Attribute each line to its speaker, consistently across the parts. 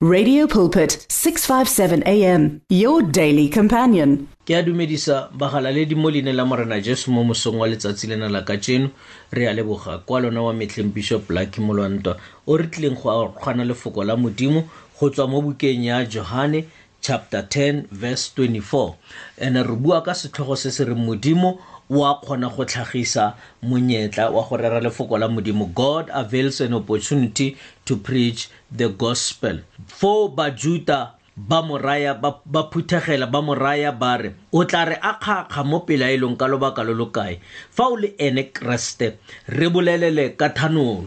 Speaker 1: Radio Pulpit 657 AM your daily companion.
Speaker 2: Ke a dumedisa bagalaledi mo leine la Morena Jesu mo mosong wa letsatsi lena la kajeno re a leboga kwa lona wa metlheng Bishop Black Molwantwa o re tlileng go kgwana lefoko la Modimo go tswa mo bukeng ya Johane chapter 10 verse 24 ene re bua ka setlhogo se se reng Modimo wa kgona go tlhagisa monyetla wa go rera lefoko la Modimo God avails an opportunity to preach the gospel foo bajuta ba moraya ba phuthegela ba moraya ba re o tla re a kgakga mo pelaelong ka lobaka lo lo kae fa o le ene keresete re bolelele ka thanolo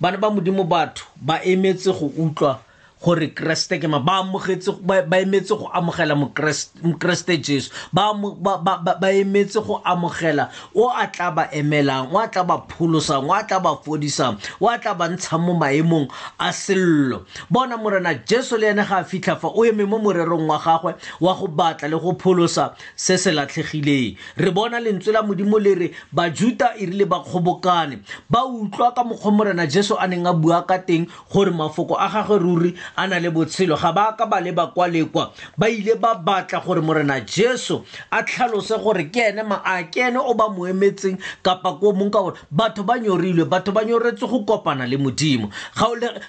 Speaker 2: bana ba modimo batho ba emetse go utlwa gore keresete ke ma ba amogetse ba emetse go amogela mokeresete jesu ba emetse go amogela o a tla ba emelang o a tla ba pholosang o a tla ba fodisang o a tla ba ntshang mo maemong a sello bona morena jesu le ene ga a fitlha fa o eme mo morerong wa gagwe wa go batla le go pholosa se se latlhegileng re bona lentswe la modimo le re bajuta e rile ba kgobokane ba utlwa ka mokgwa morena jesu a neng a bua ka teng gore mafoko a gagwe ruri a na le botshelo ga ba ka ba leba kwa le kwa ba ile ba batla gore morena jesu a tlhalose gore ke ene ma a ke ene o ba mo emetseng kapa ko mong ka gore batho ba nyorilwe batho ba nyoretse go kopana le modimo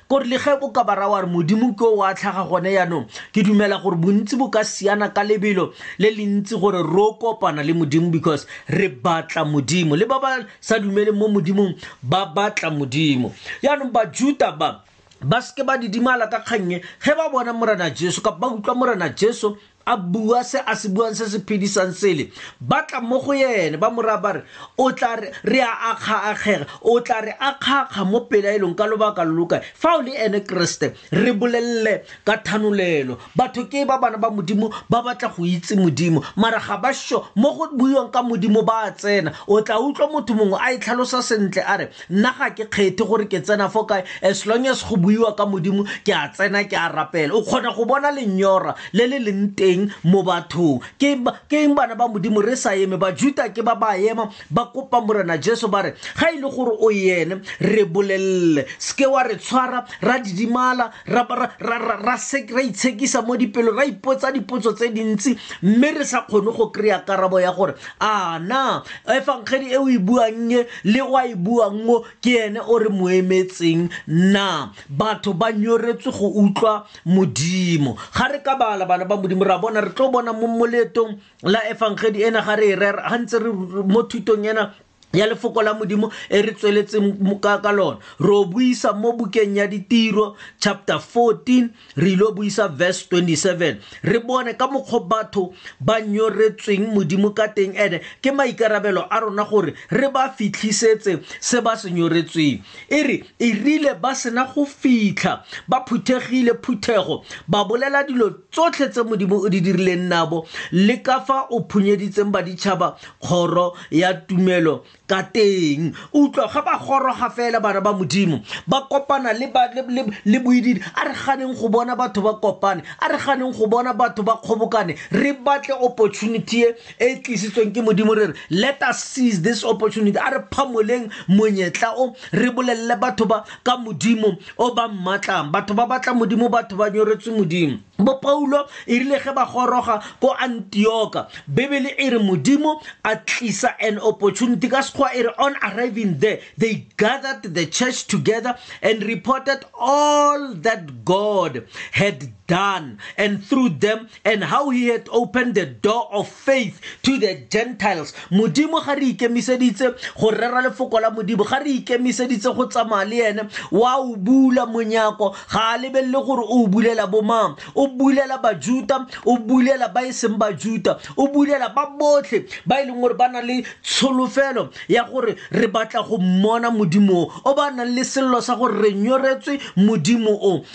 Speaker 2: kore le ge o ka bara wa re modimo ke o a tlhaga gone yaanong ke dumela gore bontsi bo ka siana ka lebelo le le ntsi gore ro kopana le modimo because re batla modimo le ba ba sa dumeleng mo modimong ba batla modimo yaanong bajuta ba ba seke ba didimala ka kgannye ge ba bona morena jesu ka ba utlwa morena jesu a bua se a se buang se se phedisang sele ba tla mo go yene ba moraya ba re o tla re re a akga akgega o tla re akgakga mo pelaelong ka lobaka lo lokae fa o le ene keresete re bolelele ka thanolelo batho ke ba bana ba modimo ba batla go itse modimo mara ga ba sho mo go buiwang ka modimo ba tsena o tla utlwa motho mongwe a itlhalosa e sentle a re nna ga ke kgethe gore ke tsena fo kae as long as go buiwa ka modimo ke a tsena ke a rapela o kgona go bona lenyora le le leng teng mo bathong ke eng bana ba modimo re sa eme bajuta ke ba ba ema ba kopa morena jesu ba re ga e le gore o yene re bolelele seke wa re tshwara ra didimala ra itshekisa mo dipelo ra ipotsa dipotso tse dintsi mme re sa kgone go kry-a karabo ya gore a na efangedi e o e buang e le o a e buang o ke ene o re mo emetseng na batho ba nyoretswe go utlwa modimo ga re ka bala bana ba modimo ra bona re tlo bona mo moletong la efangedi ena ga re e rera ga ntse re mo thutong ena ya lefoko la modimo e re tsweletseng ka ka lona ro buisa mo bukeng ya ditiro chapter 14 re ilo buisa verse 27 re bone ka mokgwa batho ba nyoretsweng modimo ka teng ene ke maikarabelo a rona gore re ba fitlhisetse se ba se nyoretsweng e re e rile ba sena go fitlha ba phuthegile phuthego ba bolela dilo tsotlhe tse modimo o di dirileng nabo le ka fa o phunyeditseng baditšhaba kgoro ya tumelo ka teng utlwa ga ba goroga fela bana ba modimo ba kopana le boididi a re ganeng go bona batho ba kopane a re ganeng go bona batho ba kgobokane re batle opportunity e e tlisitsweng ke modimo re re let us seize this opportunity a re phamoleng monyetla o re bolelele batho ba ka modimo o ba mmatlang batho ba batla modimo batho ba nyoretswe modimo bo paulo e rile ge ba goroga ko antioka bibele e re modimo a tlisa an opportunity ka sekgwa e re on arriving there they gathered the church together and reported all that god had done and through them and how he had opened the door of faith to the gentiles modimo ga re ikemiseditse go rera lefoko la modimo ga re ikemiseditse go tsamaya le ene wa o bula monyako ga a lebelele gore o bulela bomang o bulela bajuta o bulela ba e seng bajuta o bulela ba botlhe ba e leng gore ba na le tsholofelo ya gore re batla go mmona modimo o ba nang le sello sa gore re nyoretswe modimo o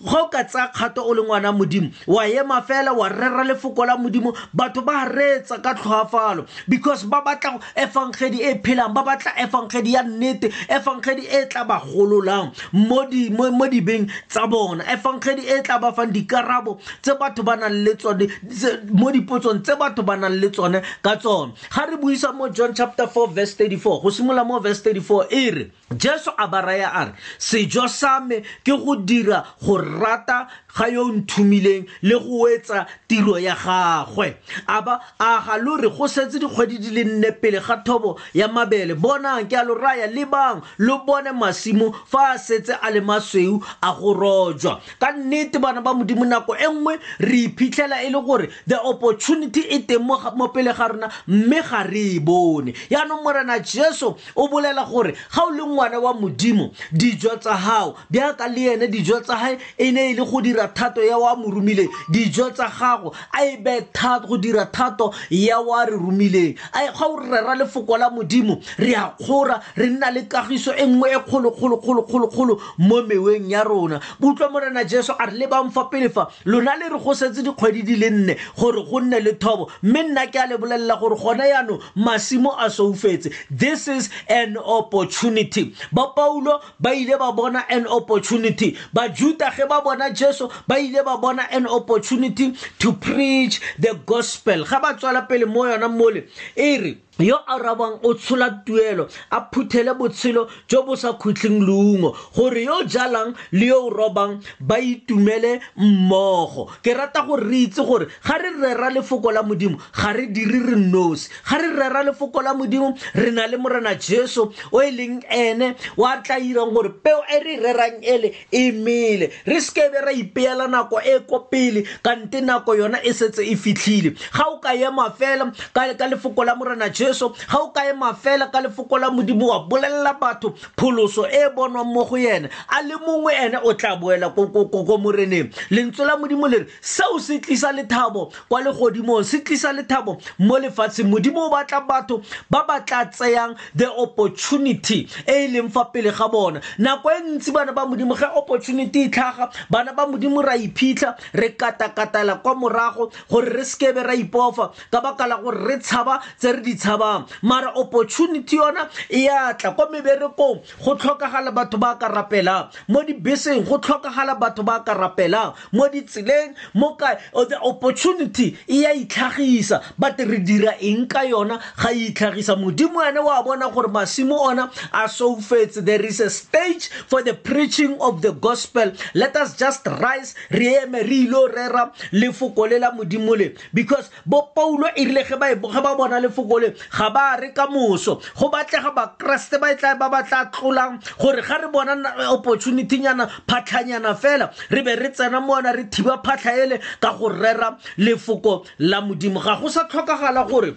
Speaker 2: ga o ka tsaya kgato o le ngwana modimo wa ema fela wa rera lefoko la modimo batho ba reetsa ka tlhoafalo because ba batla efangedi e phelang ba batla efangedi ya nnete efangedi e tla ba gololang mo dibeng tsa bona efangedi e tla ba fang dikarabo tse batho ba nang le tsone mo dipotsong tse batho ba nang le tsone ka tsone ga re buisa mo john chapter 4 verse 34 go simolola mo verse 34 e re jesu a ba raya a re sejo sa me ke go dira go rata ga yo nthumileng le go etsa tiro ya gagwe a ba a ga lo re go setse dikgwedi di le nne pele ga thobo ya mabele bonang ke a lo raya le bang lo bone masimo fa a setse a le masweu a go rojwa ka nnete bana ba modimo nako e nngwe re iphitlhela e le gore the opportunity e teng mo pele ga rona mme ga re e bone yaanong morena jesu o bolela gore ga o le ngwana wa modimo dijo tsa gago bjaka le ene dijo tsa gae e ne e le go dira thato ya wa mo romileng dijo tsa gago a e be go dira thato ya wa re romileng a ga o rera lefoko la modimo re a kgora re nna le kagiso e nngwe e kgolokgolokgolokgolokgolo mo meweng ya rona utlwa morena jesu a re le bang fa pele fa lona le re go setse dikgwedi di le nne gore go nne le thobo mme nna ke a le bolelela gore gone yaanong masimo a soufetse this is an opportunity ba paulo ba ile ba bona an opportunity bajuta ge ba bona jesu ba ile ba bona an opportunity to preach the gospel ga ba tswela pele mo yona mole e re yo a rabang o tshola tuelo a phuthele botshelo jo bo sa khutleng leungo gore yo jalang le yo o robang ba itumele mmogo ke rata gore re itse gore ga re rera lefoko la modimo ga re dire re nosi ga re rera lefoko la modimo re na le morena jesu o e leng ene wa tla irang gore peo e re rerang ele e mele re sekebe ra ipeela nako e ko pele kante nako yona e setse e fitlhile ga o ka ema fela ka lefoko la morena jesu ga o ka ema fela ka lefoko la modimo wa bolelela batho pholoso e bonwang mo go yene a le mongwe ene o tla boela ko moreneng lentswe la modimo le re seo se tlisa lethabo kwa legodimong se tlisa lethabo mo lefatsheng modimo o batla batho ba ba tla tseyang the opportunity e e leng fa pele ga bona nako e ntsi bana ba modimo ge opportunity e tlhaga bana ba modimo ra iphitlha re katakatala kwa morago gore re sekebe ra ipofa ka baka la gore re tshaba tse re di tshabang mara opportunity yona e atla kwa meberekong go tlhokagala batho ba ka rapelang mo dibeseng go tlhokagala batho ba ka rapelang mo ditseleng mo kae the opportunity e ya itlhagisa but re dira eng ka yona ga e itlhagisa modimo ene wa bona gore masimo ona a soufetse there is a stage for the preaching of the gospel let us just rise re eme re ilo rera lefoko le la modimo le because bo paulo e rile ge ba bona lefoko le ga ba re ka moso go batlega bakeresete ba e tla ba ba tla tlolang gore ga re bona opportunity nyana phatlhanyana fela re be re tsena mona re thiba phatlha ele ka go rera lefoko la modimo ga go sa tlhokagala gore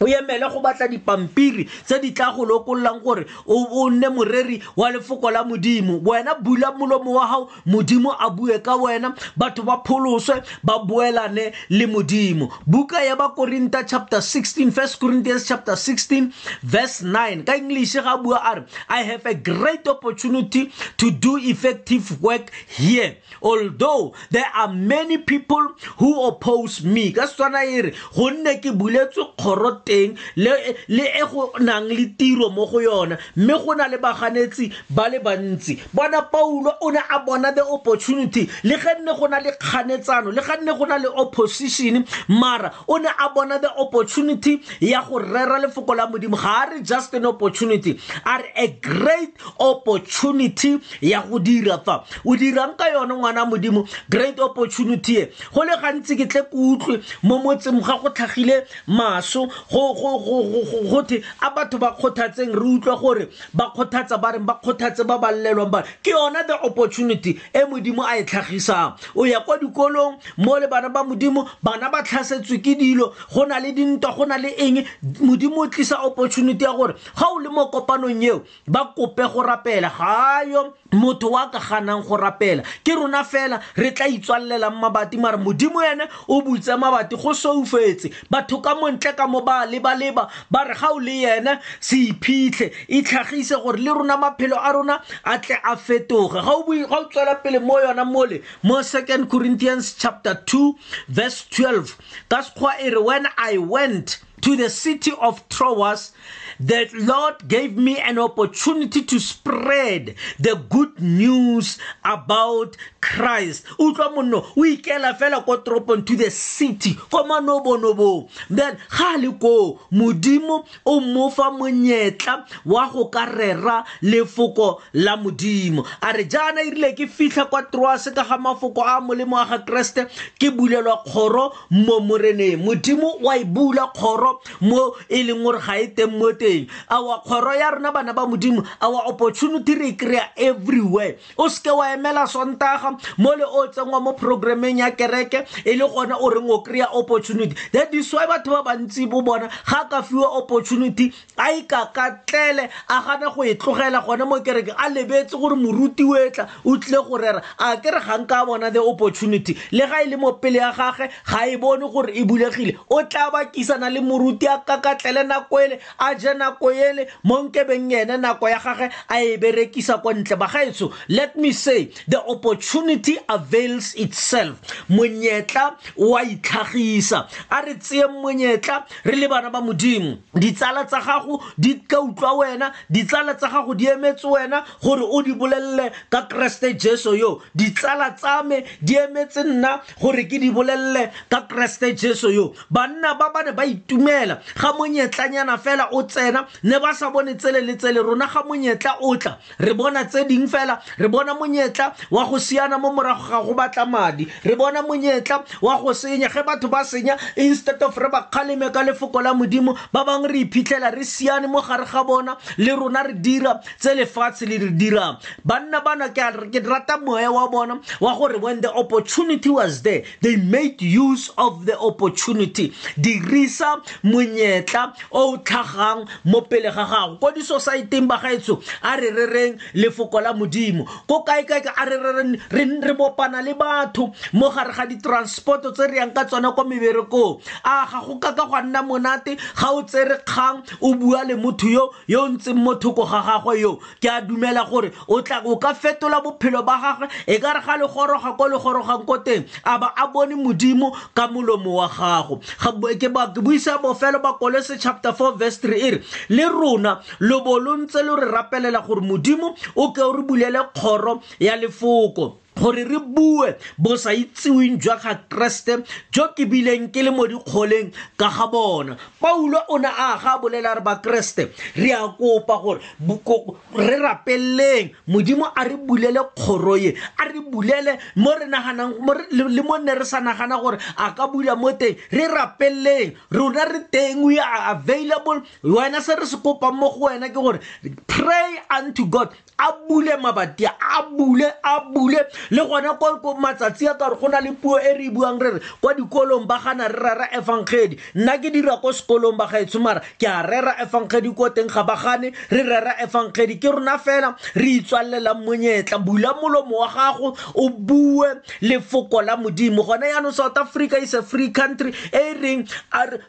Speaker 2: o emele go batla dipampiri tse di tla go lokololang gore o nne moreri wa lefoko la modimo wena bula molomo wa gago modimo a bue ka wena batho ba pholoswe ba boelane le modimo buka ya bakorinta chapter 16 first corinthians chapter 16 verse 9 ka english ga bua a re i have a great opportunity to do effective work here although there are many people who oppose me ka setswana e re gonne ke buletswe kgoro teng le e go nang le tiro mo go yona mme go na le baganetsi ba le bantsi bona paulo o ne a bona the opportunity le ge nne go na le kganetsano le ge nne go na le opposition mara o ne a bona the opportunity ya go rera lefoko la modimo ga a re just an opportunity a re a great opportunity ya go dira fa o dirang ka yone ngwana modimo great opportunity e go le gantsi ke tle ke utlwe mo motseng ga go tlhagile maso go the a batho ba kgothatseng re utlwa gore ba kgothatsa ba reng ba kgothatse ba ba llelwang ba ke yona the opportunity e modimo a e tlhagisang o ya kwa dikolong mo le bana ba modimo bana ba tlhasetswe ke dilo go na le dintwa go na le eng modimo o tlisa opportunity ya gore ga o le mo kopanong eo ba kope go rapela ga yo motho wa ka ganang go rapela ke rona fela re tla itswalelang mabati mara modimo ene o butse mabati go soufetse batho ka montle ka mo ba lebaleba ba re ga o le ene se iphitlhe e tlhagise gore le rona maphelo a rona a tle a fetoge ga o tswela pele mo yona mole mo second corinthians chapter 2 verse 12 ka sekgwa e re when i went to the city of Troas, the Lord gave me an opportunity to spread the good news about Christ. Utlwa monno o ikela fela ko toropong to the city ko manobonobong then ga le ko modimo o mo fa monyetla wa go ka rera lefoko la modimo a re jaana e rile ke fitlha kwa troase ka ga mafoko a molemo a ga keresete ke bulelwa kgoro mo moreneng modimo wa e bula kgoro mo e leng gore ga e teng mo teng awa kgoro ya rona bana ba modimo awa opportunity re e kry-a everywhere o seke wa emela sontaga mo le o tsenngwa mo programmeng ya kereke e le gone o reng o kry-a opportunity that is why batho ba bantsi bo bona ga ka fiwa opportunity a ikakatlele a gana go e tlogela gone mo kereke a lebetse gore moruti o etla o tlile go rera a ke re gang ka bona the opportunity le ga e le mo pele ya gage ga e bone gore e bulegile o tla bakisana le moruti a kakatlele nako ele a je nako ele mo nkebeng ene nako ya gage a e berekisa kwa ntle bagaetsho let me say the opportunity avails itself monyetla wa itlhagisa a re tseyeng monyetla re le bana ba modimo ditsala tsa gago di ka utlwa wena ditsala tsa gago di emetse wena gore o di bolelele ka keresete jesu yo ditsala tsa me di emetse nna gore ke di bolelele ka keresete jesu yo banna ba ba ne ba itumela ga monyetlanyana fela o tsena ne ba sa bone tsele le tsele rona ga monyetla o tla re bona tse ding fela re bona monyetla wa go siana mo morago ga go batla madi re bona monyetla wa go senya ge batho ba senya instead of re ba kgaleme ka lefoko la modimo ba bangwe re iphitlhela re siane mo gare ga bona le rona re dira tse lefatshe le re dirang banna bana ke rata moya wa bona wa gore when the opportunity was there they made use of the opportunity dirisa monyetla o o tlhagang mo pele ga gago ko disosaeteng ba gaetsho a re rereng lefoko la modimo ko kae kae a re rereng re bopana le batho mo gare ga ditransport tse re yang ka tsone ko meberekong a ga go kaka gwa nna monate ga o tsere kgang o bua le motho yo yo ntseng mo thoko ga gagwe yo ke a dumela gore o tla o ka fetola bophelo ba gagwe e ka re ga le goroga ko le gorogang ko teng a ba a bone modimo ka molomo wa gago ke buisa bofelo ba kolese chapter 4 verse 3 e re le rona lobo lo ntse lo re rapelela gore modimo o ke o re bulele kgoro ya lefoko gore re bue bosa itseweng jwa ga keresete jo ke bileng ke le mo dikgoleng ka ga bona paulo o ne a ga bolela re bakeresete re a kopa gore re rapeleleng modimo a re bulele kgoro ye a re bulele mo re naganang le mo nne re sa nagana gore a ka bula mo teng re rapeleleng rona re teng we are available wena se re se kopang mo go wena ke gore pray unto god a bule mabati a bule a bule le gone ko matsatsi a ka gore go na le puo e re e buang re re kwa dikolong ba gana re rera efangedi nna ke dira ko sekolong ba gaetsho mara ke a rera efangedi ko teng ga ba gane re rera efangedi ke rona fela re itswalelelang monyetla bula molomo wa gago o bue lefoko la modimo gone yaanong south africa is a free country e reng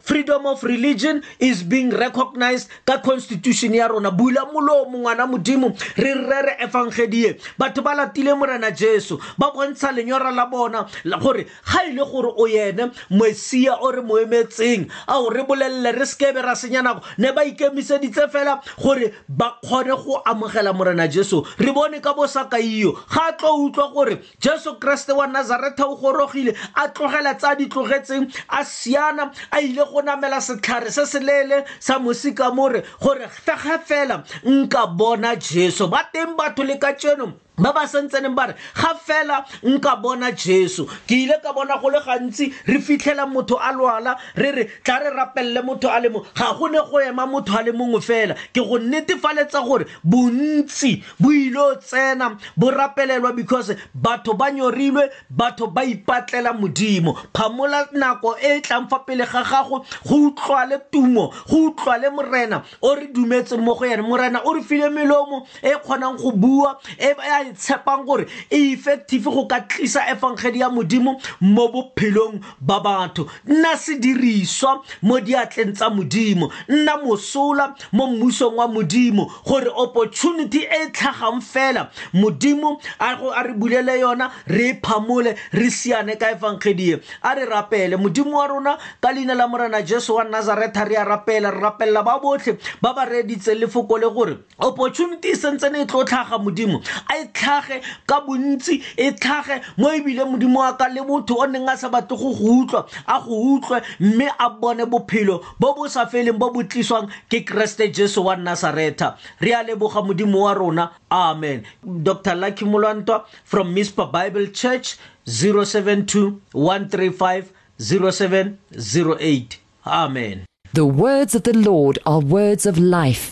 Speaker 2: freedom of religion is being recognized ka constitution ya rona bula molomo ngwana modimo re rere efangedie batho ba latile morena jesu ba bontsha lenyora la bona gore ga e le gore o yene mesia o re moemetseng a o re bolelele re sekebe ra senya nako ne ba ikemiseditse fela gore ba kgone go amogela morena jesu re bone ka bosakaio ga a tlo utlwa gore jesu kreste wa nazaretha o gorogile a tlogela tsa di tlogetseng a siana a ile go namela setlhare se se leele sa mosika more gore fega fela nka bona jesu ba teng batho le ka tseno ba ba sentseneng ba re ga fela nka bona jesu ke ile ka bona go le gantsi re fitlhela motho a lwala re re tla re rapelele motho a le mongwe ga go ne go ema motho a le mongwe fela ke go netefaletsa gore bontsi bo ilo tsena bo rapelelwa because batho ba nyorilwe batho ba ipatlela modimo phamola nako e e tlang fa pele ga gago go utlwale tumo go utlwale morena o re dumetseng mo go yene morena o re file melomo e kgonang go bua e a e tshepang gore e effective go ka tlisa efangedi ya modimo mo bophelong ba batho nna sediriswa mo diatleng tsa modimo nna mosola mo mmusong wa modimo gore opportunity e e tlhagang fela modimo a go a re bulele yona re e phamole re siane ka efangedi e a re rapele modimo wa rona ka leina la morena jesu wa nazaretha re a rapela re rapelela ba botlhe ba ba reeditseng lefoko le gore opportunity e sentse ne e tlo tlhaga modimo a e tlhage ka bontsi e tlhage mo ebile modimo wa ka le botho o neng a sa batle go go utlwa a go utlwe mme a bone bophelo bo bo sa feleng bo bo tliswang ke keresete jesu wa nasaretha re a leboga modimo wa rona amen dr lucky molwantwa from mispa bible church 072 135 0708 amen
Speaker 3: the words of the lord are words of life